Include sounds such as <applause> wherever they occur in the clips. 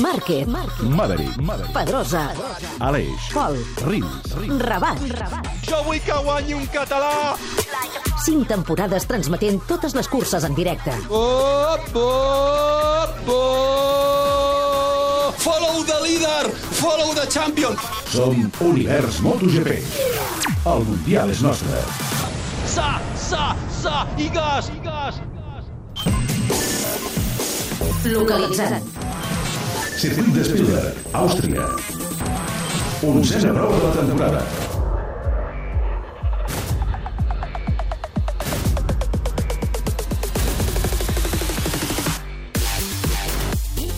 Márquez, Maverick, Pedrosa, Aleix, Pol, Rins, Rabat. Jo vull que guanyi un català. 5 temporades transmetent totes les curses en directe. Oh, oh, oh. Follow the leader, follow the champion. Som Univers MotoGP. El Mundial és nostre. Sa, sa, sa, i gas, i gas. Localitzant. Circuit de Spielberg, Àustria. Onzena prova de la temporada.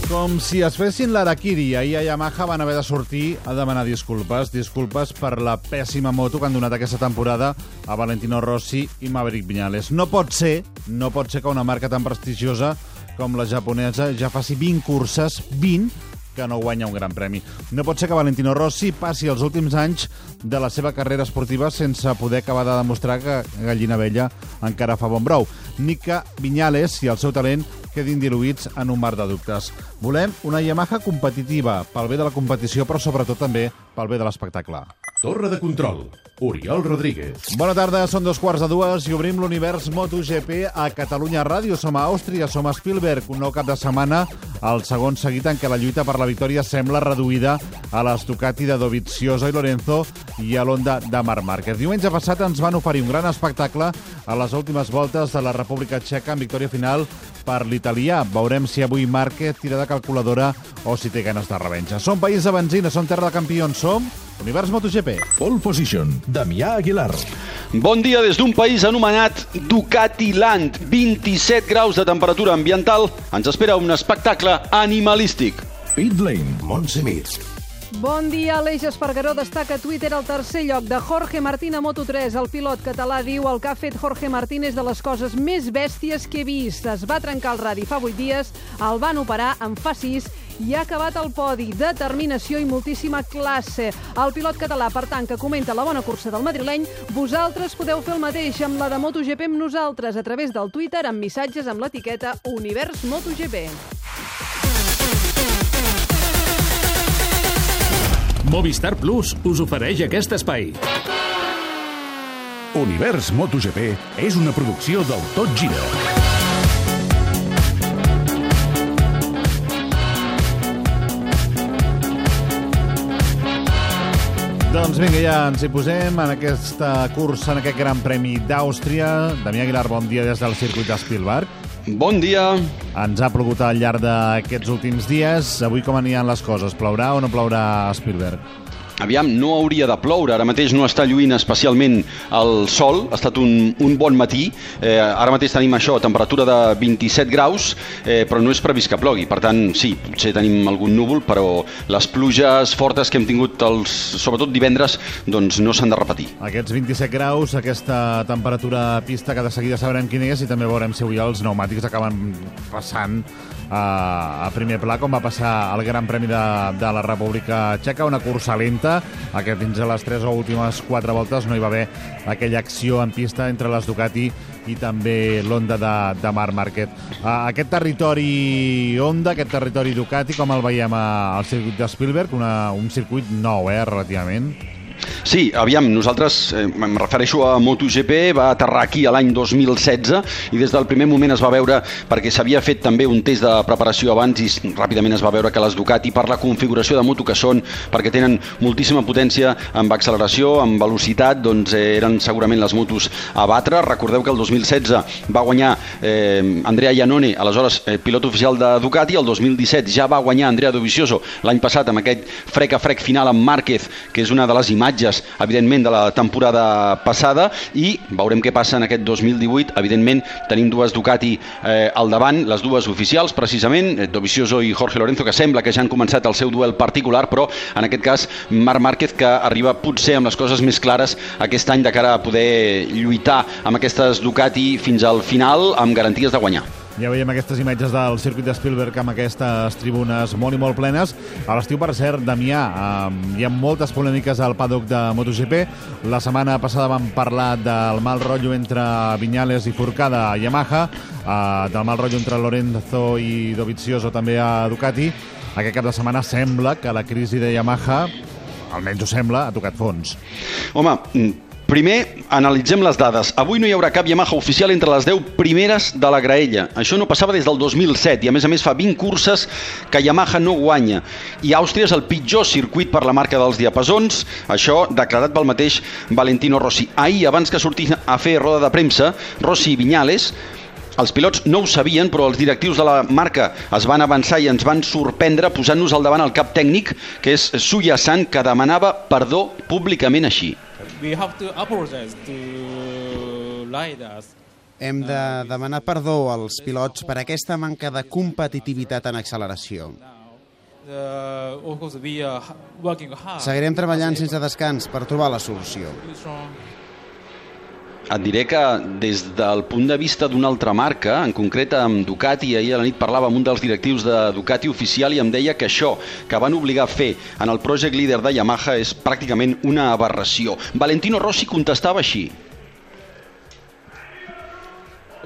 Com si es fessin l'Arakiri, ahir a Yamaha van haver de sortir a demanar disculpes. Disculpes per la pèssima moto que han donat aquesta temporada a Valentino Rossi i Maverick Viñales. No pot ser, no pot ser que una marca tan prestigiosa com la japonesa ja faci 20 curses, 20, que no guanya un gran premi. No pot ser que Valentino Rossi passi els últims anys de la seva carrera esportiva sense poder acabar de demostrar que Gallina Vella encara fa bon brou, ni que Viñales i el seu talent quedin diluïts en un mar de dubtes. Volem una Yamaha competitiva, pel bé de la competició, però sobretot també pel bé de l'espectacle. Torre de control. Oriol Rodríguez. Bona tarda, són dos quarts de dues i obrim l'univers MotoGP a Catalunya Ràdio. Som a Àustria, som a Spielberg, un nou cap de setmana, el segon seguit en què la lluita per la victòria sembla reduïda a les Ducati de Dovizioso i Lorenzo i a l'Honda de Marc Márquez. Diumenge passat ens van oferir un gran espectacle a les últimes voltes de la República Txeca en victòria final per l'italià. Veurem si avui Márquez tira de calculadora o si té ganes de revenja. Som país de benzina, som terra de campions, som Univers MotoGP. Pole position. Damià Aguilar. Bon dia des d'un país anomenat Ducati Land. 27 graus de temperatura ambiental. Ens espera un espectacle animalístic. Pit Lane. Montse Mir. Bon dia, Aleix Espargaró destaca a Twitter el tercer lloc de Jorge Martín a Moto3. El pilot català diu el que ha fet Jorge Martín és de les coses més bèsties que he vist. Es va trencar el radi fa 8 dies, el van operar, en fa 6 i ha acabat el podi. Determinació i moltíssima classe. El pilot català, per tant, que comenta la bona cursa del madrileny, vosaltres podeu fer el mateix amb la de MotoGP amb nosaltres a través del Twitter amb missatges amb l'etiqueta Univers MotoGP. Movistar Plus us ofereix aquest espai. Univers MotoGP és una producció del Tot Gira. Doncs vinga, ja ens hi posem en aquesta cursa, en aquest Gran Premi d'Àustria. Damià Aguilar, bon dia des del circuit de Spielberg. Bon dia. Ens ha plogut al llarg d'aquests últims dies. Avui com aniran les coses? Plourà o no plourà a Spielberg? Aviam, no hauria de ploure, ara mateix no està lluint especialment el sol, ha estat un, un bon matí, eh, ara mateix tenim això, temperatura de 27 graus, eh, però no és previst que plogui, per tant, sí, potser tenim algun núvol, però les pluges fortes que hem tingut, els, sobretot divendres, doncs no s'han de repetir. Aquests 27 graus, aquesta temperatura pista, que de seguida sabrem quina és, i també veurem si avui els pneumàtics acaben passant a, a primer pla, com va passar al Gran Premi de, de la República Txeca, una cursa lenta, a que fins a les tres o últimes quatre voltes no hi va haver aquella acció en pista entre les Ducati i també l'Honda de, de Marc Márquez. Uh, aquest territori Honda, aquest territori Ducati, com el veiem al circuit de Spielberg, una, un circuit nou, eh, relativament. Sí, aviam, nosaltres, eh, em refereixo a MotoGP, va aterrar aquí a l'any 2016 i des del primer moment es va veure, perquè s'havia fet també un test de preparació abans i ràpidament es va veure que les Ducati, per la configuració de moto que són, perquè tenen moltíssima potència amb acceleració, amb velocitat, doncs eh, eren segurament les motos a batre. Recordeu que el 2016 va guanyar eh, Andrea Iannone, aleshores eh, pilot oficial de Ducati, el 2017 ja va guanyar Andrea Dovizioso l'any passat amb aquest frec a frec final amb Márquez, que és una de les imatges evidentment, de la temporada passada i veurem què passa en aquest 2018. Evidentment, tenim dues Ducati eh, al davant, les dues oficials, precisament, eh, Dovizioso i Jorge Lorenzo, que sembla que ja han començat el seu duel particular, però en aquest cas Marc Márquez, que arriba potser amb les coses més clares aquest any de cara a poder lluitar amb aquestes Ducati fins al final amb garanties de guanyar. Ja veiem aquestes imatges del circuit de Spielberg amb aquestes tribunes molt i molt plenes. A l'estiu, per cert, Damià, eh, hi ha moltes polèmiques al paddock de MotoGP. La setmana passada vam parlar del mal rotllo entre Viñales i Forcada a Yamaha, eh, del mal rotllo entre Lorenzo i Dovizioso també a Ducati. Aquest cap de setmana sembla que la crisi de Yamaha, almenys ho sembla, ha tocat fons. Home, Primer, analitzem les dades. Avui no hi haurà cap Yamaha oficial entre les 10 primeres de la graella. Això no passava des del 2007 i a més a més fa 20 curses que Yamaha no guanya. I Àustria és el pitjor circuit per la marca dels diapasons, això declarat pel mateix Valentino Rossi. Ahir, abans que sortís a fer roda de premsa, Rossi i Viñales els pilots no ho sabien, però els directius de la marca es van avançar i ens van sorprendre posant-nos al davant el cap tècnic, que és Suya San, que demanava perdó públicament així. We have to apologize to riders. Hem de demanar perdó als pilots per aquesta manca de competitivitat en acceleració. Seguirem treballant sense descans per trobar la solució. Et diré que des del punt de vista d'una altra marca, en concret amb Ducati, ahir a la nit parlava amb un dels directius de Ducati oficial i em deia que això que van obligar a fer en el Project Leader de Yamaha és pràcticament una aberració. Valentino Rossi contestava així.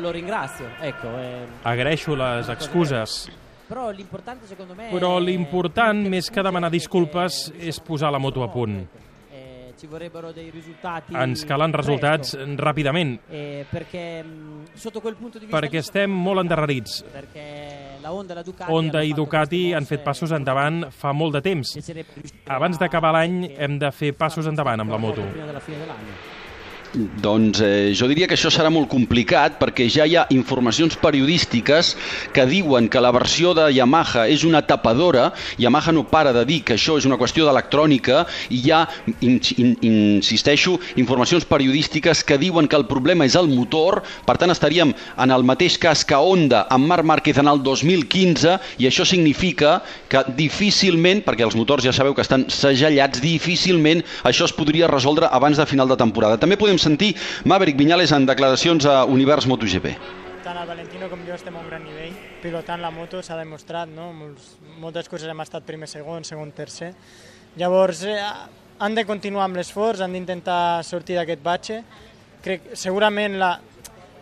Lo ringrazio, ecco. Eh, Agraeixo les excuses, però l'important, més que demanar disculpes, és posar la moto a punt. Ci vorrebbero dei risultati Ens calen resultats presto, ràpidament, eh, perché mh, sotto quel punto di vista perquè estem molt endarrerits. perché la Honda la Ducati Honda i Ducati han fet passos endavant fa molt de temps. Abans d'acabar l'any hem de fer passos endavant amb la moto. prima della fine dell'anno. Doncs eh, jo diria que això serà molt complicat perquè ja hi ha informacions periodístiques que diuen que la versió de Yamaha és una tapadora. Yamaha no para de dir que això és una qüestió d'electrònica i hi ha, in, in, insisteixo, informacions periodístiques que diuen que el problema és el motor. Per tant, estaríem en el mateix cas que Honda amb Marc Márquez en el 2015 i això significa que difícilment, perquè els motors ja sabeu que estan segellats, difícilment això es podria resoldre abans de final de temporada. També podem sentir Maverick Viñales en declaracions a Univers MotoGP. tant el Valentino com jo estem a un gran nivell. Pilotant la moto s'ha demostrat, no? Molts, moltes curses hem estat primer, segon, segon, tercer. Llavors, eh, han de continuar amb l'esforç, han d'intentar sortir d'aquest batxe. Crec, segurament la,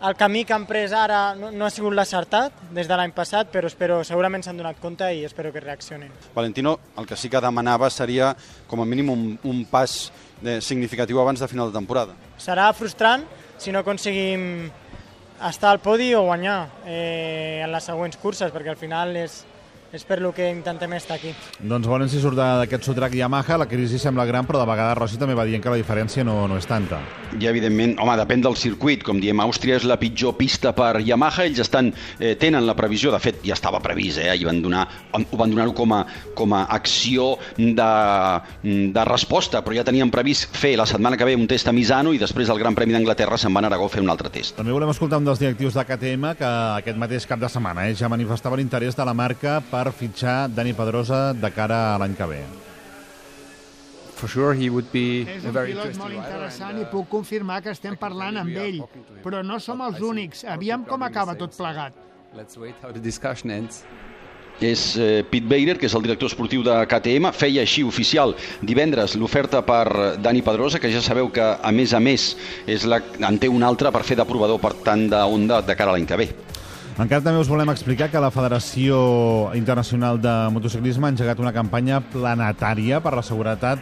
el camí que han pres ara no, no ha sigut l'acertat des de l'any passat, però espero, segurament s'han donat compte i espero que reaccionin. Valentino, el que sí que demanava seria com a mínim un, un pas eh, significatiu abans de final de temporada. Serà frustrant si no aconseguim estar al podi o guanyar eh, en les següents curses, perquè al final és, és per lo que intentem estar aquí. Doncs veurem si surt d'aquest sotrac Yamaha. La crisi sembla gran, però de vegades Rossi també va dient que la diferència no, no és tanta. I evidentment, home, depèn del circuit. Com diem, Àustria és la pitjor pista per Yamaha. Ells estan, eh, tenen la previsió, de fet, ja estava previst, eh? I van donar, ho van donar com a, com a acció de, de resposta, però ja tenien previst fer la setmana que ve un test a Misano i després al Gran Premi d'Anglaterra se'n van a Aragó a fer un altre test. També volem escoltar un dels directius de KTM que aquest mateix cap de setmana eh, ja manifestava l'interès de la marca per fitxar Dani Pedrosa de cara a l'any que ve. For sure he would be És a un very pilot interesting molt interessant and, i puc confirmar que estem parlant amb ell, però no som els únics. Aviam com acaba tot plegat. Let's wait how the discussion ends. és eh, Pete Bader, que és el director esportiu de KTM, feia així oficial divendres l'oferta per Dani Pedrosa, que ja sabeu que, a més a més, és la, en té una altra per fer de provador per tant de Honda de cara a l'any que ve. Encara també us volem explicar que la Federació Internacional de Motociclisme ha engegat una campanya planetària per la seguretat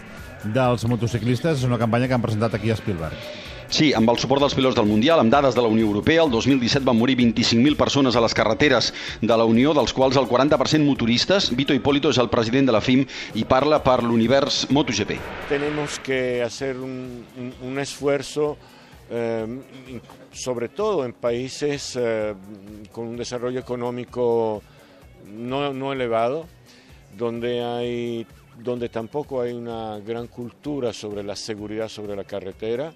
dels motociclistes. És una campanya que han presentat aquí a Spielberg. Sí, amb el suport dels pilots del Mundial, amb dades de la Unió Europea, el 2017 van morir 25.000 persones a les carreteres de la Unió, dels quals el 40% motoristes. Vito Hipólito és el president de la FIM i parla per l'univers MotoGP. Tenemos que hacer un, un, un esfuerzo, eh, sobre todo en países eh, con un desarrollo económico no, no elevado, donde hay donde tampoco hay una gran cultura sobre la seguridad sobre la carretera,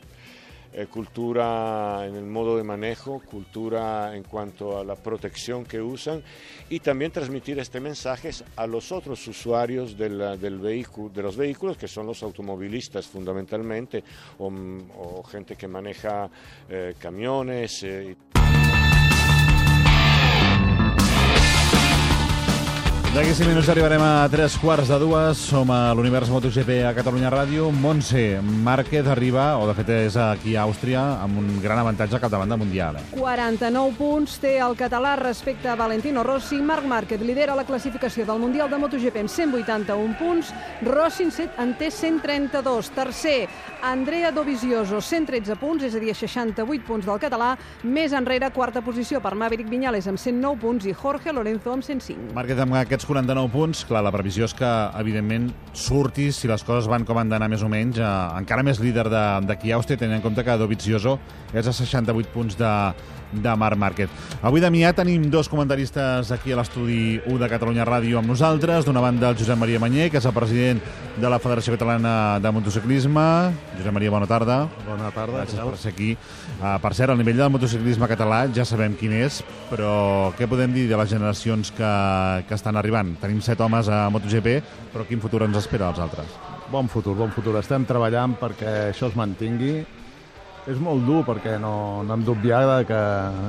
eh, cultura en el modo de manejo, cultura en cuanto a la protección que usan y también transmitir este mensaje a los otros usuarios del, del vehículo, de los vehículos, que son los automovilistas fundamentalmente, o, o gente que maneja eh, camiones. Eh, D'aquí 5 minuts arribarem a 3 quarts de dues. Som a l'Univers MotoGP a Catalunya Ràdio. Montse Márquez arriba, o de fet és aquí a Àustria, amb un gran avantatge al capdavant del Mundial. Eh? 49 punts té el català respecte a Valentino Rossi. Marc Márquez lidera la classificació del Mundial de MotoGP amb 181 punts. Rossi en té 132. Tercer, Andrea Dovizioso, 113 punts, és a dir, 68 punts del català. Més enrere, quarta posició per Maverick Viñales amb 109 punts i Jorge Lorenzo amb 105. Márquez amb aquests 49 punts, clar, la previsió és que, evidentment, surti, si les coses van com han d'anar més o menys, eh, encara més líder d'aquí a Àustria, tenint en compte que Dovizioso és a 68 punts de, de Marc Márquez. Avui, Damià, tenim dos comentaristes aquí a l'estudi 1 de Catalunya Ràdio amb nosaltres. D'una banda, el Josep Maria Manyer, que és el president de la Federació Catalana de Motociclisme. Josep Maria, bona tarda. Bona tarda. Gràcies per ser aquí. Uh, per cert, el nivell del motociclisme català ja sabem quin és, però què podem dir de les generacions que, que estan arribant? Tenim set homes a MotoGP, però quin futur ens espera als altres? Bon futur, bon futur. Estem treballant perquè això es mantingui és molt dur perquè no, no hem d'obviar que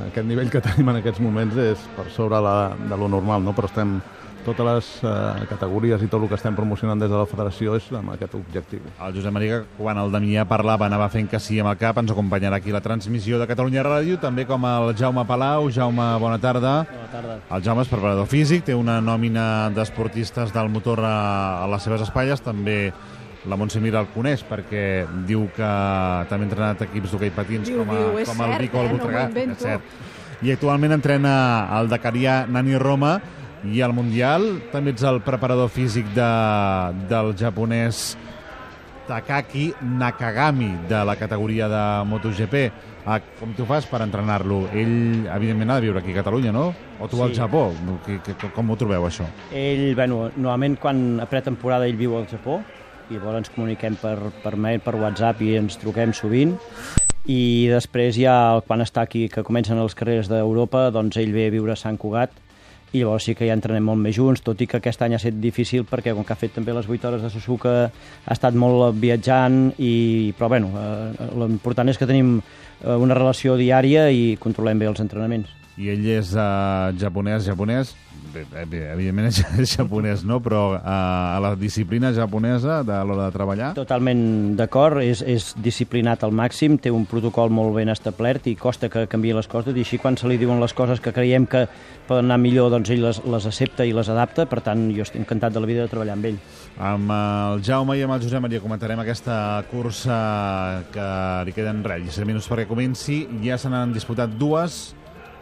aquest nivell que tenim en aquests moments és per sobre la, de lo normal, no? però estem totes les eh, categories i tot el que estem promocionant des de la federació és amb aquest objectiu. El Josep Maria, quan el Damià parlava, anava fent que sí amb el cap, ens acompanyarà aquí la transmissió de Catalunya Ràdio, també com el Jaume Palau. Jaume, bona tarda. Bona tarda. El Jaume és preparador físic, té una nòmina d'esportistes del motor a, a les seves espatlles, també la Montse Mira el coneix perquè diu que també ha entrenat equips d'hoquei patins diu, com, a, diu, com el Vico eh? el. No és cert. I actualment entrena el Dakarià Nani Roma i al Mundial també ets el preparador físic de, del japonès Takaki Nakagami de la categoria de MotoGP. Ah, com tu fas per entrenar-lo? Ell, evidentment, ha de viure aquí a Catalunya, no? O tu sí. al Japó? Que, que, com ho trobeu, això? Ell, bueno, normalment quan a pretemporada ell viu al Japó, i llavors ens comuniquem per, per mail, per WhatsApp i ens truquem sovint i després ja quan està aquí que comencen les carreres d'Europa doncs ell ve a viure a Sant Cugat i llavors sí que ja entrenem molt més junts, tot i que aquest any ha estat difícil perquè com que ha fet també les 8 hores de Suzuka ha estat molt viatjant, i, però bueno, eh, l'important és que tenim eh, una relació diària i controlem bé els entrenaments. I ell és uh, japonès, japonès, evidentment és <laughs> japonès, no? però uh, a la disciplina japonesa de l'hora de treballar... Totalment d'acord, és, és disciplinat al màxim, té un protocol molt ben establert i costa que canvi les coses, i així quan se li diuen les coses que creiem que poden anar millor, doncs ell les, les accepta i les adapta, per tant jo estic encantat de la vida de treballar amb ell. Amb el Jaume i amb el Josep Maria comentarem aquesta cursa que li queden res, 17 minuts perquè comenci, ja se n'han disputat dues,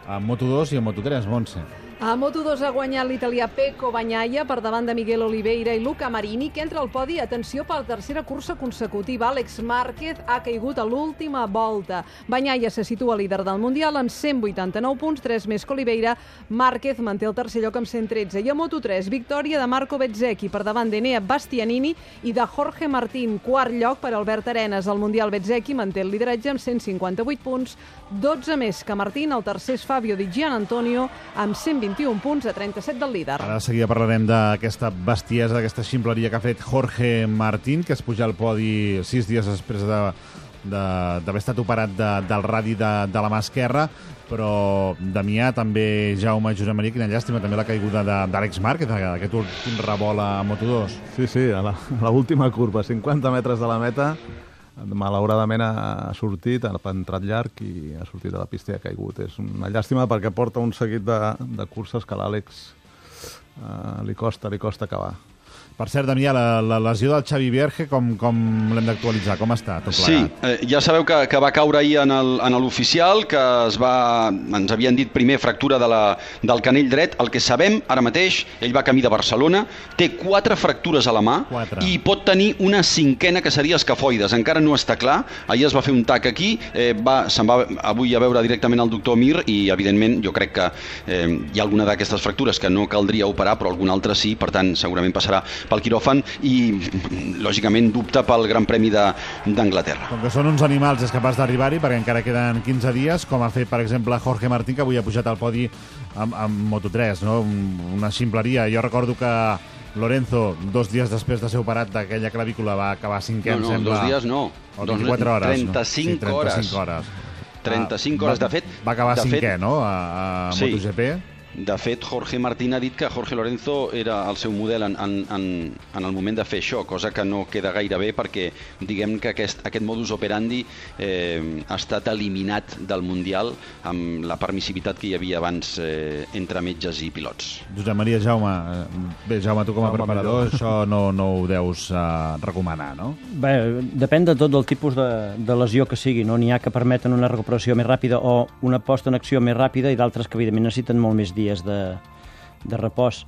a Moto2 i a Moto3, Montse. A Moto2 ha guanyat l'italià Pecco Bagnaia per davant de Miguel Oliveira i Luca Marini, que entra al podi, atenció, per la tercera cursa consecutiva. Àlex Márquez ha caigut a l'última volta. Bagnaia se situa líder del Mundial amb 189 punts, 3 més que Oliveira. Márquez manté el tercer lloc amb 113. I a Moto3, victòria de Marco Bezzecchi per davant d'Enea Bastianini i de Jorge Martín. Quart lloc per Albert Arenas. El Mundial Bezzecchi manté el lideratge amb 158 punts, 12 més que Martín. El tercer és Fabio Di Gian Antonio amb 120 21 punts a 37 del líder. Ara de seguida parlarem d'aquesta bestiesa, d'aquesta ximpleria que ha fet Jorge Martín, que es puja al podi sis dies després de d'haver estat operat de, del radi de, de la mà esquerra, però Damià, també Jaume, Josep Maria, quina llàstima, també la caiguda d'Àlex Márquez, aquest últim revolt a Moto2. Sí, sí, a l'última curva, 50 metres de la meta, malauradament ha sortit, ha entrat llarg i ha sortit de la pista i ha caigut. És una llàstima perquè porta un seguit de, de curses que a l'Àlex eh, li costa, li costa acabar. Per cert, Damià, la, la lesió del Xavi Vierge, com, com l'hem d'actualitzar? Com està tot plegat? Sí, eh, ja sabeu que, que va caure ahir en l'oficial, que es va, ens havien dit primer fractura de la, del canell dret. El que sabem ara mateix, ell va camí de Barcelona, té quatre fractures a la mà quatre. i pot tenir una cinquena que seria escafoides. Encara no està clar. Ahir es va fer un tac aquí, eh, va, se'n va avui a veure directament el doctor Mir i, evidentment, jo crec que eh, hi ha alguna d'aquestes fractures que no caldria operar, però alguna altra sí, per tant, segurament passarà pel quiròfan i, lògicament, dubta pel Gran Premi d'Anglaterra. Com que són uns animals, és capaç d'arribar-hi, perquè encara queden 15 dies, com ha fet, per exemple, Jorge Martín, que avui ha pujat al podi amb, amb Moto3, no? Un- Una ximpleria. Jo recordo que Lorenzo, dos dies després de ser operat d'aquella clavícula, va acabar cinquè, No, em no, sembla. dos dies no. O Dos- 24 hores, 35 no? Sí, 35 hores. hores. 35 Ah, hores, de fet... Va acabar de cinquè, fet, no?, a, a Sí. De fet, Jorge Martín ha dit que Jorge Lorenzo era el seu model en, en, en, en el moment de fer això, cosa que no queda gaire bé perquè diguem que aquest, aquest modus operandi eh, ha estat eliminat del Mundial amb la permissivitat que hi havia abans eh, entre metges i pilots. Josep Maria Jaume, eh, bé, Jaume, tu com a Jaume preparador, millor. això no, no ho deus uh, recomanar, no? Bé, depèn de tot del tipus de, de lesió que sigui. No n'hi ha que permeten una recuperació més ràpida o una posta en acció més ràpida i d'altres que, evidentment, necessiten molt més dies de, de repòs.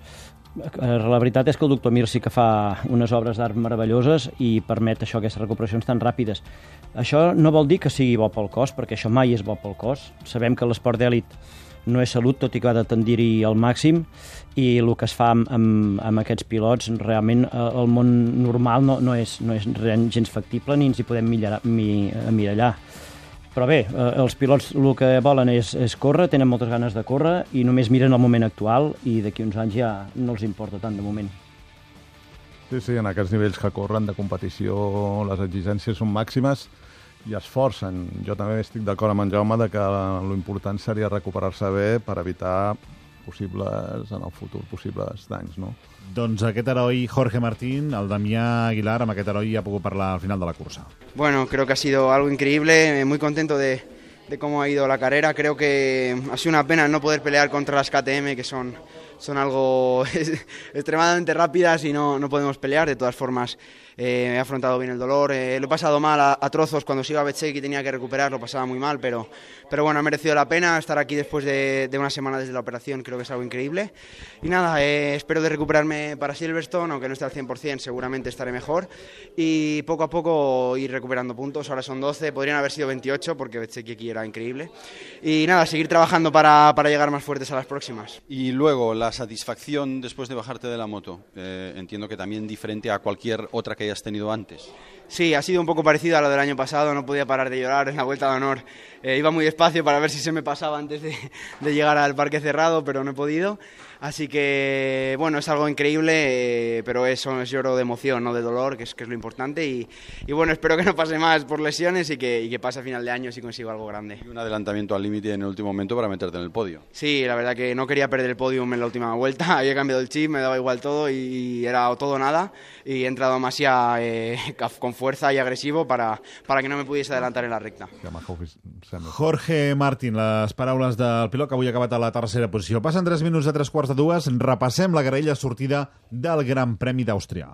Eh, La veritat és que el doctor Mir sí que fa unes obres d'art meravelloses i permet això, aquestes recuperacions tan ràpides. Això no vol dir que sigui bo pel cos, perquè això mai és bo pel cos. Sabem que l'esport d'èlit no és salut, tot i que ha de tendir-hi al màxim, i el que es fa amb, amb, amb aquests pilots, realment eh, el món normal no, no, és, no és gens factible ni ens hi podem millar, mi, mirallar. Però bé, eh, els pilots el que volen és, és córrer, tenen moltes ganes de córrer i només miren el moment actual i d'aquí uns anys ja no els importa tant de moment. Sí, sí, en aquests nivells que corren de competició les exigències són màximes i es forcen. Jo també estic d'acord amb en Jaume de que l'important seria recuperar-se bé per evitar possibles, en el futur, possibles danys, no? Doncs aquest heroi Jorge Martín, el Damià Aguilar, amb aquest heroi ja ha pogut parlar al final de la cursa. Bueno, creo que ha sido algo increíble, eh, muy contento de, de cómo ha ido la carrera. Creo que ha sido una pena no poder pelear contra las KTM, que son, son algo <laughs> extremadamente rápidas y no, no podemos pelear. De todas formas, eh, he afrontado bien el dolor. eh, lo he pasado mal a, a trozos cuando se iba a Betsek y tenía que recuperar, lo pasaba muy mal, pero, pero bueno, ha merecido la pena estar aquí después de, de una semana desde la operación, creo que es algo increíble. Y nada, eh, espero de recuperarme para Silverstone, aunque no esté al 100%, seguramente estaré mejor. Y poco a poco ir recuperando puntos, ahora son 12, podrían haber sido 28 porque Betsek aquí era increíble. Y nada, seguir trabajando para, para llegar más fuertes a las próximas. Y luego, la satisfacción después de bajarte de la moto. Eh, entiendo que también diferente a cualquier otra que hayas tenido antes. Sí, ha sido un poco parecido a lo del año pasado, no podía parar de llorar en la Vuelta de Honor. Eh, iba muy despacio para ver si se me pasaba antes de, de llegar al parque cerrado, pero no he podido. Así que, bueno, es algo increíble, eh, pero eso es lloro de emoción, no de dolor, que es, que es lo importante. Y, y bueno, <laughs> espero que no pase más por lesiones y que, y que pase a final de año si consigo algo grande. Y un adelantamiento al límite en el último momento para meterte en el podio. Sí, la verdad que no quería perder el podium en la última vuelta, <laughs> había cambiado el chip, me daba igual todo y era o todo o nada y he entrado demasiado eh, <laughs> con fuerza y agresivo para, para que no me pudiese adelantar en la recta. Jorge Martín, les paraules del pilot que avui ha acabat a la tercera posició. Passen 3 minuts de 3 quarts de dues, repassem la graella sortida del Gran Premi d'Àustria.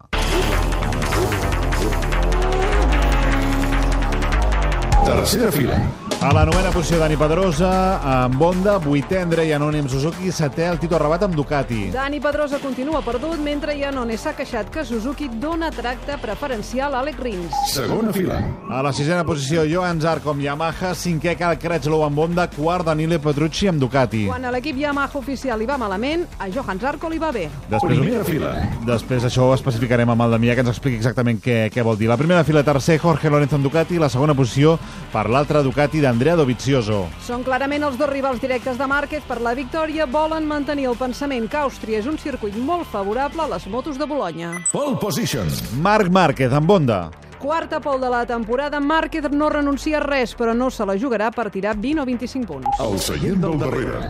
Tercera fila. A la novena posició, Dani Pedrosa, amb Honda, vuitè Andrei Iannone amb Suzuki, setè el Tito Rabat amb Ducati. Dani Pedrosa continua perdut, mentre Iannone s'ha queixat que Suzuki dona tracte preferencial a Alec Rins. Segona fila. A la sisena posició, Johan Zarco amb Yamaha, cinquè Cal Crutchlow amb Honda, quart Danile Petrucci amb Ducati. Quan a l'equip Yamaha oficial li va malament, a Johan Zarco li va bé. Després, Primera fila. Després això ho especificarem amb el Damià, que ens expliqui exactament què, què vol dir. La primera fila, tercer, Jorge Lorenzo amb Ducati, la segona posició per l'altre Ducati d'Andrea Dovizioso. Són clarament els dos rivals directes de Márquez per la victòria. Volen mantenir el pensament que Àustria és un circuit molt favorable a les motos de Bologna. Pole position. Marc Márquez amb Honda. Quarta pol de la temporada, Márquez no renuncia a res, però no se la jugarà per tirar 20 o 25 punts. El seient del darrere.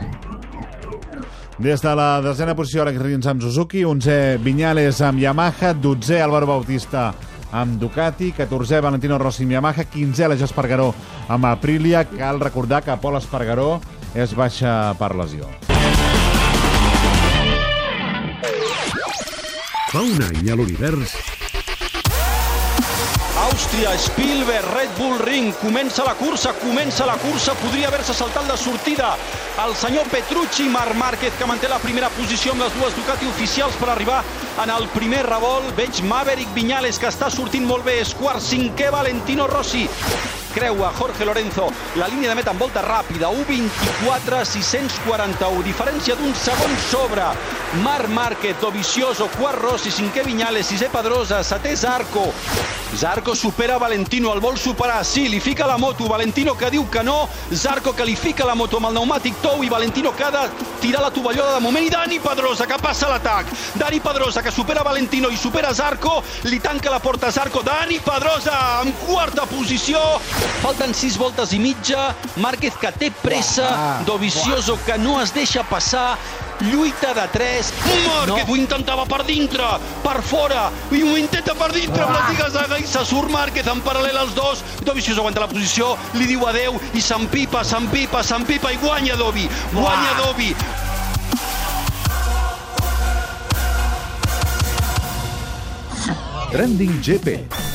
Des de la desena posició, Alex Rins amb Suzuki, 11è Viñales amb Yamaha, 12è Álvaro Bautista amb Ducati, 14è Valentino Rossi amb Yamaha, 15è Aleix Espargaró amb Aprilia. Cal recordar que Pol Espargaró es baixa per lesió. Fa un any a l'univers Àustria, Spielberg, Red Bull Ring, comença la cursa, comença la cursa, podria haver-se saltat la sortida el senyor Petrucci, Marc Márquez, que manté la primera posició amb les dues Ducati oficials per arribar en el primer revolt. Veig Maverick Viñales, que està sortint molt bé, és quart, cinquè Valentino Rossi. Creua Jorge Lorenzo, la línia de meta amb volta ràpida, 1.24, 641, diferència d'un segon sobre. Marc Márquez, Dovizioso, quart Rossi, cinquè Viñales, sisè Pedrosa, setè Zarco. Zarco supera Valentino, el vol superar, sí, li fica la moto, Valentino que diu que no, Zarco que li fica la moto amb el pneumàtic tou i Valentino que ha de tirar la tovallola de moment. I Dani Pedrosa que passa l'atac. Dani Pedrosa que supera Valentino i supera Zarco, li tanca la porta a Zarco, Dani Pedrosa en quarta posició, falten sis voltes i mitja, Márquez que té pressa, Uah, Dovizioso que no es deixa passar, lluita de 3, Márquez no. ho intentava per dintre, per fora, i ho intenta per dintre, amb la ziga-zaga, i se surt Márquez en paral·lel als dos, Dovizioso aguanta la posició, li diu adeu, i s'empipa, s'empipa, s'empipa, i guanya Dovi, guanya Dovi. Trending GP.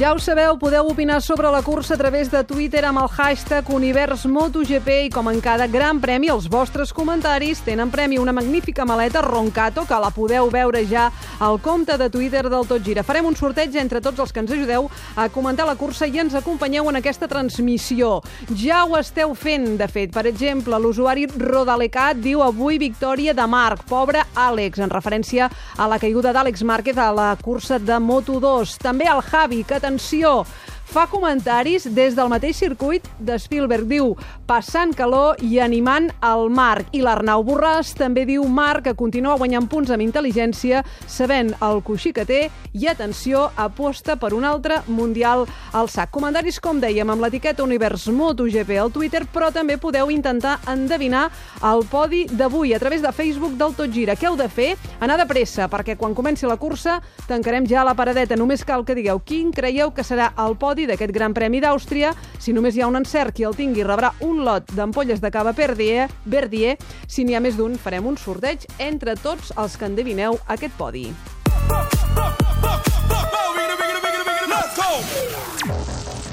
Ja ho sabeu, podeu opinar sobre la cursa a través de Twitter amb el hashtag UniversMotoGP i com en cada gran premi, els vostres comentaris tenen premi una magnífica maleta Roncato que la podeu veure ja al compte de Twitter del Tot Gira. Farem un sorteig entre tots els que ens ajudeu a comentar la cursa i ens acompanyeu en aquesta transmissió. Ja ho esteu fent, de fet. Per exemple, l'usuari Rodalecat diu avui victòria de Marc, pobre Àlex, en referència a la caiguda d'Àlex Márquez a la cursa de Moto2. També el Javi, que atenció, fa comentaris des del mateix circuit de Spielberg. Diu, passant calor i animant el Marc. I l'Arnau Borràs també diu Marc que continua guanyant punts amb intel·ligència, sabent el coixí que té i, atenció, aposta per un altre Mundial al sac. Comentaris, com dèiem, amb l'etiqueta Univers MotoGP al Twitter, però també podeu intentar endevinar el podi d'avui a través de Facebook del Tot Gira. Què heu de fer? Anar de pressa, perquè quan comenci la cursa tancarem ja la paradeta. Només cal que digueu quin creieu que serà el podi d'aquest Gran Premi d'Àustria. Si només hi ha un encert, qui el tingui rebrà un lot d'ampolles de cava Verdier. Verdier. Si n'hi ha més d'un, farem un sorteig entre tots els que endevineu aquest podi.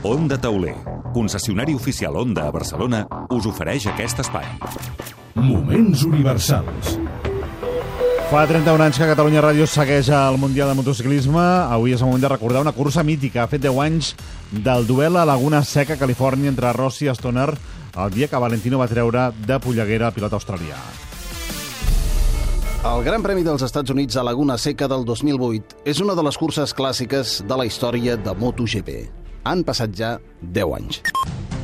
Onda Tauler, concessionari oficial Onda a Barcelona, us ofereix aquest espai. Moments universals. Fa 31 anys que Catalunya Ràdio segueix el Mundial de Motociclisme. Avui és el moment de recordar una cursa mítica. Ha fet 10 anys del duel a Laguna Seca, Califòrnia, entre Rossi i Stoner, el dia que Valentino va treure de polleguera el pilot australià. El Gran Premi dels Estats Units a Laguna Seca del 2008 és una de les curses clàssiques de la història de MotoGP. Han passat ja 10 anys.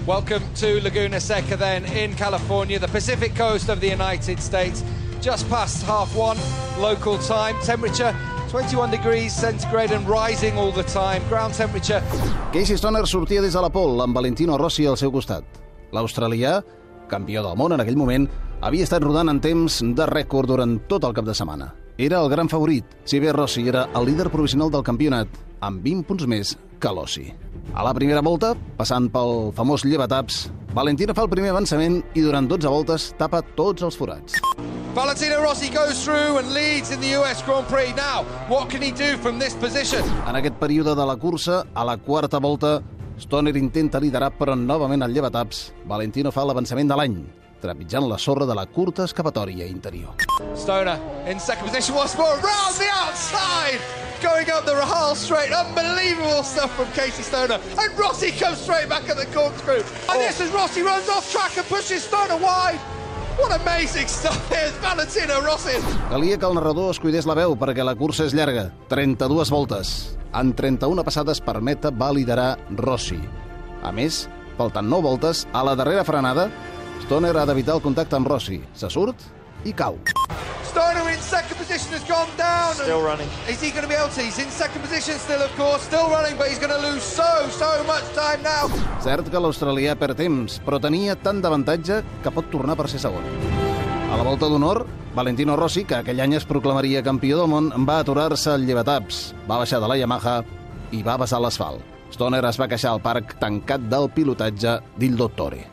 Welcome to Laguna Seca then in California, the Pacific coast of the United States. Just past half one local time. Temperature 21 degrees centigrade and rising all the time. Ground temperature Casey Stoner sortia des de la pol amb Valentino Rossi al seu costat. L'australià, campió del món en aquell moment, havia estat rodant en temps de rècord durant tot el cap de setmana. Era el gran favorit, si bé Rossi era el líder provisional del campionat, amb 20 punts més que Lossi. A la primera volta, passant pel famós llevataps, Valentino fa el primer avançament i durant 12 voltes tapa tots els forats. Valentino Rossi goes through and leads in the US Grand Prix. Now, what can he do from this position? En aquest període de la cursa, a la quarta volta, Stoner intenta liderar, però novament al llevataps, Valentino fa l'avançament de l'any, trepitjant la sorra de la curta escapatòria interior. Stoner in second position once more, round the outside, going up the Rahal straight. Unbelievable stuff from Casey Stoner. And Rossi comes straight back at the corkscrew. And this is Rossi runs off track and pushes Stoner wide. What amazing stuff here's Valentino Rossi. Calia que el narrador es cuidés la veu perquè la cursa és llarga, 32 voltes. En 31 passades per meta va liderar Rossi. A més, faltant 9 voltes, a la darrera frenada, Stoner ha d'evitar el contacte amb Rossi. Se surt i cau. Stoner in second position has gone down. Still running. Is he going to be able to? He's in second position still, of course. Still running, but he's going to lose so, so much time now. Cert que l'australià perd temps, però tenia tant d'avantatge que pot tornar per ser segon. A la volta d'honor, Valentino Rossi, que aquell any es proclamaria campió del món, va aturar-se al llevataps, va baixar de la Yamaha i va vessar l'asfalt. Stoner es va queixar al parc tancat del pilotatge d'Il Dottore.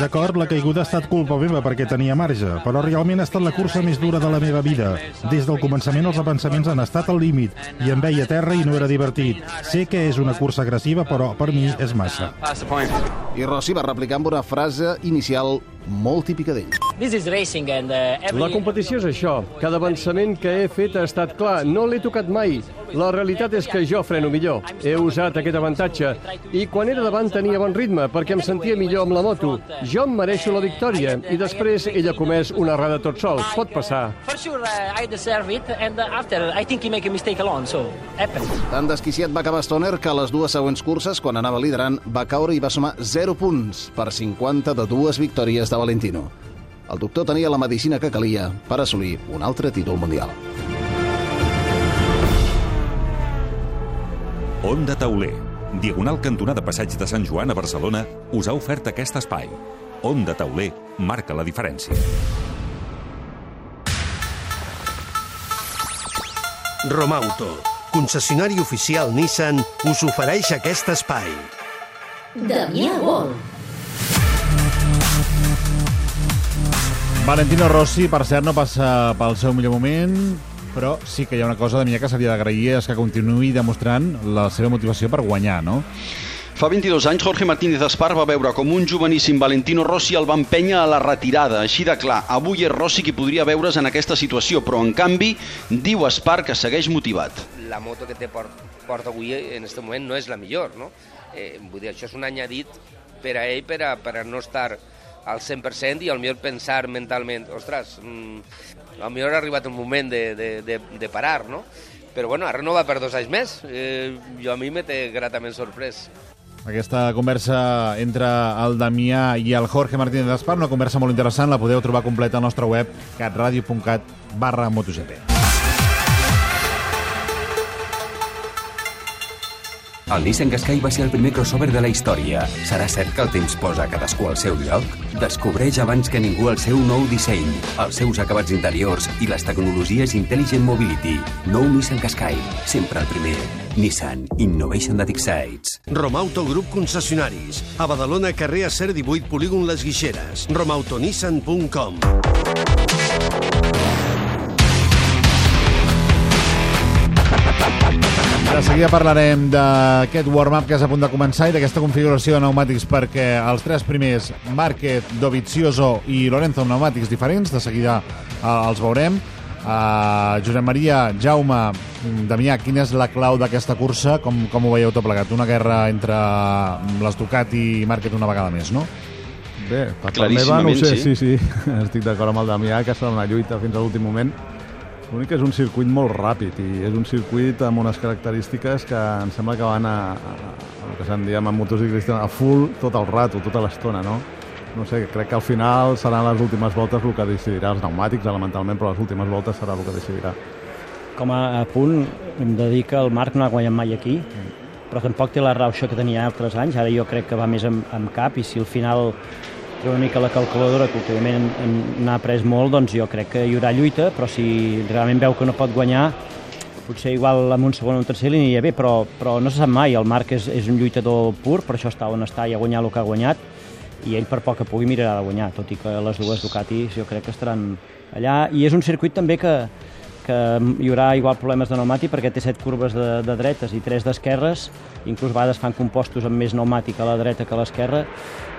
D'acord, la caiguda ha estat culpa meva perquè tenia marge, però realment ha estat la cursa més dura de la meva vida. Des del començament els avançaments han estat al límit i em veia a terra i no era divertit. Sé que és una cursa agressiva, però per mi és massa. I Rossi va replicar amb una frase inicial molt típica d'ell. Uh. La competició és això. Cada avançament que he fet ha estat clar. No l'he tocat mai. La realitat és que jo freno millor. He usat aquest avantatge. I quan era davant tenia bon ritme, perquè em sentia millor amb la moto. Jo em mereixo la victòria. I després ell ha comès una errada tot sol. Pot passar. Uh, uh. Tan desquiciat va acabar Stoner que a les dues següents curses, quan anava liderant, va caure i va sumar 0 punts per 50 de dues victòries de Valentino. El doctor tenia la medicina que calia per assolir un altre títol mundial. Onda Tauler, diagonal cantonada Passeig de Sant Joan a Barcelona, us ha ofert aquest espai. Onda Tauler marca la diferència. Romauto, concessionari oficial Nissan, us ofereix aquest espai. Damià Vol. Valentino Rossi, per cert, no passa pel seu millor moment, però sí que hi ha una cosa de mi que s'havia d'agrair, és que continuï demostrant la seva motivació per guanyar, no? Fa 22 anys, Jorge Martínez Espar va veure com un joveníssim Valentino Rossi el va empènyer a la retirada. Així de clar, avui és Rossi qui podria veure's en aquesta situació, però en canvi, diu Espar que segueix motivat. La moto que té port, porta avui en aquest moment no és la millor, no? Eh, vull dir, això és un anyadit per a ell per a, per a no estar al 100% i al millor pensar mentalment, ostres, mm, al millor ha arribat un moment de, de, de, de parar, no? Però bueno, ha renovat per dos anys més. Eh, jo a mi me té gratament sorprès. Aquesta conversa entre el Damià i el Jorge Martínez d'Espar, una conversa molt interessant, la podeu trobar completa al nostre web catradio.cat barra MotoGP. El Nissan Qashqai va ser el primer crossover de la història. Serà cert que el temps posa cadascú al seu lloc? Descobreix abans que ningú el seu nou disseny, els seus acabats interiors i les tecnologies Intelligent Mobility. Nou Nissan Qashqai, sempre el primer. Nissan Innovation that excites. Romauto Grup Concessionaris. A Badalona, carrer Acer 18, polígon Les Guixeres. romautonissan.com De seguida parlarem d'aquest warm-up que és a punt de començar i d'aquesta configuració de pneumàtics perquè els tres primers, Márquez, Dovizioso i Lorenzo, pneumàtics diferents, de seguida eh, els veurem. Uh, Josep Maria, Jaume, Damià, quina és la clau d'aquesta cursa? Com, com ho veieu tot plegat? Una guerra entre les Ducati i Márquez una vegada més, no? Bé, per part meva no sé, sí, sí, sí. <laughs> estic d'acord amb el Damià, que serà una lluita fins a l'últim moment. L'únic és un circuit molt ràpid i és un circuit amb unes característiques que em sembla que van a, a, a el que se'n diem en motociclista, a full tot el rato, tota l'estona, no? No sé, crec que al final seran les últimes voltes el que decidirà els pneumàtics, elementalment, però les últimes voltes serà el que decidirà. Com a punt, hem de dir que el Marc no ha guanyat mai aquí, però tampoc té la rauxa que tenia altres anys. Ara jo crec que va més amb, amb cap i si al final treu una mica la calculadora, que últimament n'ha après molt, doncs jo crec que hi haurà lluita, però si realment veu que no pot guanyar, potser igual amb un segon o un tercer li aniria bé, però, però no se sap mai, el Marc és, és un lluitador pur, per això està on està i ha guanyat el que ha guanyat, i ell per poc que pugui mirarà de guanyar, tot i que les dues Ducatis jo crec que estaran allà, i és un circuit també que, que hi haurà igual problemes de pneumàtic perquè té set curves de, de dretes i tres d'esquerres, inclús a vegades fan compostos amb més pneumàtic a la dreta que a l'esquerra,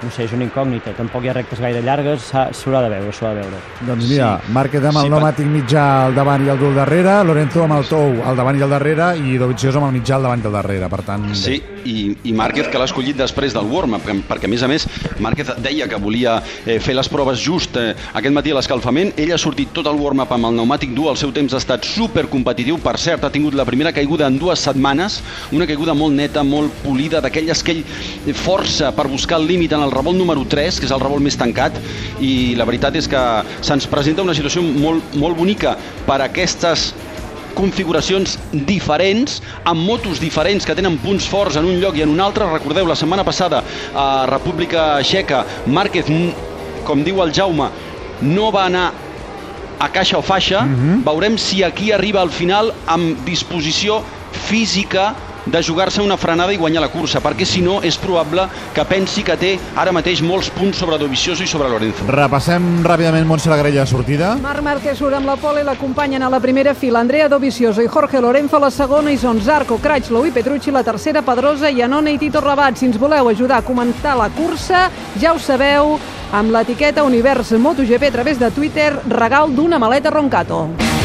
no sé, és una incògnita, tampoc hi ha rectes gaire llargues, s'haurà de veure, s'haurà de veure. Doncs mira, sí. Márquez amb el sí, pneumàtic mitjà al davant i el dur al darrere, Lorenzo amb el tou al davant i al darrere i Dovizioso amb el mitjà al davant i al darrere, per tant... Sí, i, i Márquez que l'ha escollit després del warm-up, perquè, perquè a més a més Márquez deia que volia eh, fer les proves just eh, aquest matí a l'escalfament, ell ha sortit tot el warm-up amb el pneumàtic dur, el seu temps ha estat super competitiu, per cert, ha tingut la primera caiguda en dues setmanes, una caiguda molt neta, molt polida, d'aquelles que ell força per buscar el límit en el revolt número 3, que és el revolt més tancat, i la veritat és que se'ns presenta una situació molt, molt bonica per a aquestes configuracions diferents, amb motos diferents que tenen punts forts en un lloc i en un altre. Recordeu, la setmana passada a República Txeca, Márquez, com diu el Jaume, no va anar a caixa o faixa. Mm -hmm. Veurem si aquí arriba al final amb disposició física de jugar-se una frenada i guanyar la cursa, perquè si no és probable que pensi que té ara mateix molts punts sobre Dovizioso i sobre Lorenzo. Repassem ràpidament Montse la grella de sortida. Marc Márquez surt amb la pole i l'acompanyen a la primera fila Andrea Dovizioso i Jorge Lorenzo a la segona i són Zarco, Cratchlow i Petrucci la tercera, Pedrosa, Iannone i Tito Rabat. Si ens voleu ajudar a comentar la cursa, ja ho sabeu, amb l'etiqueta Univers MotoGP a través de Twitter, regal d'una maleta Roncato.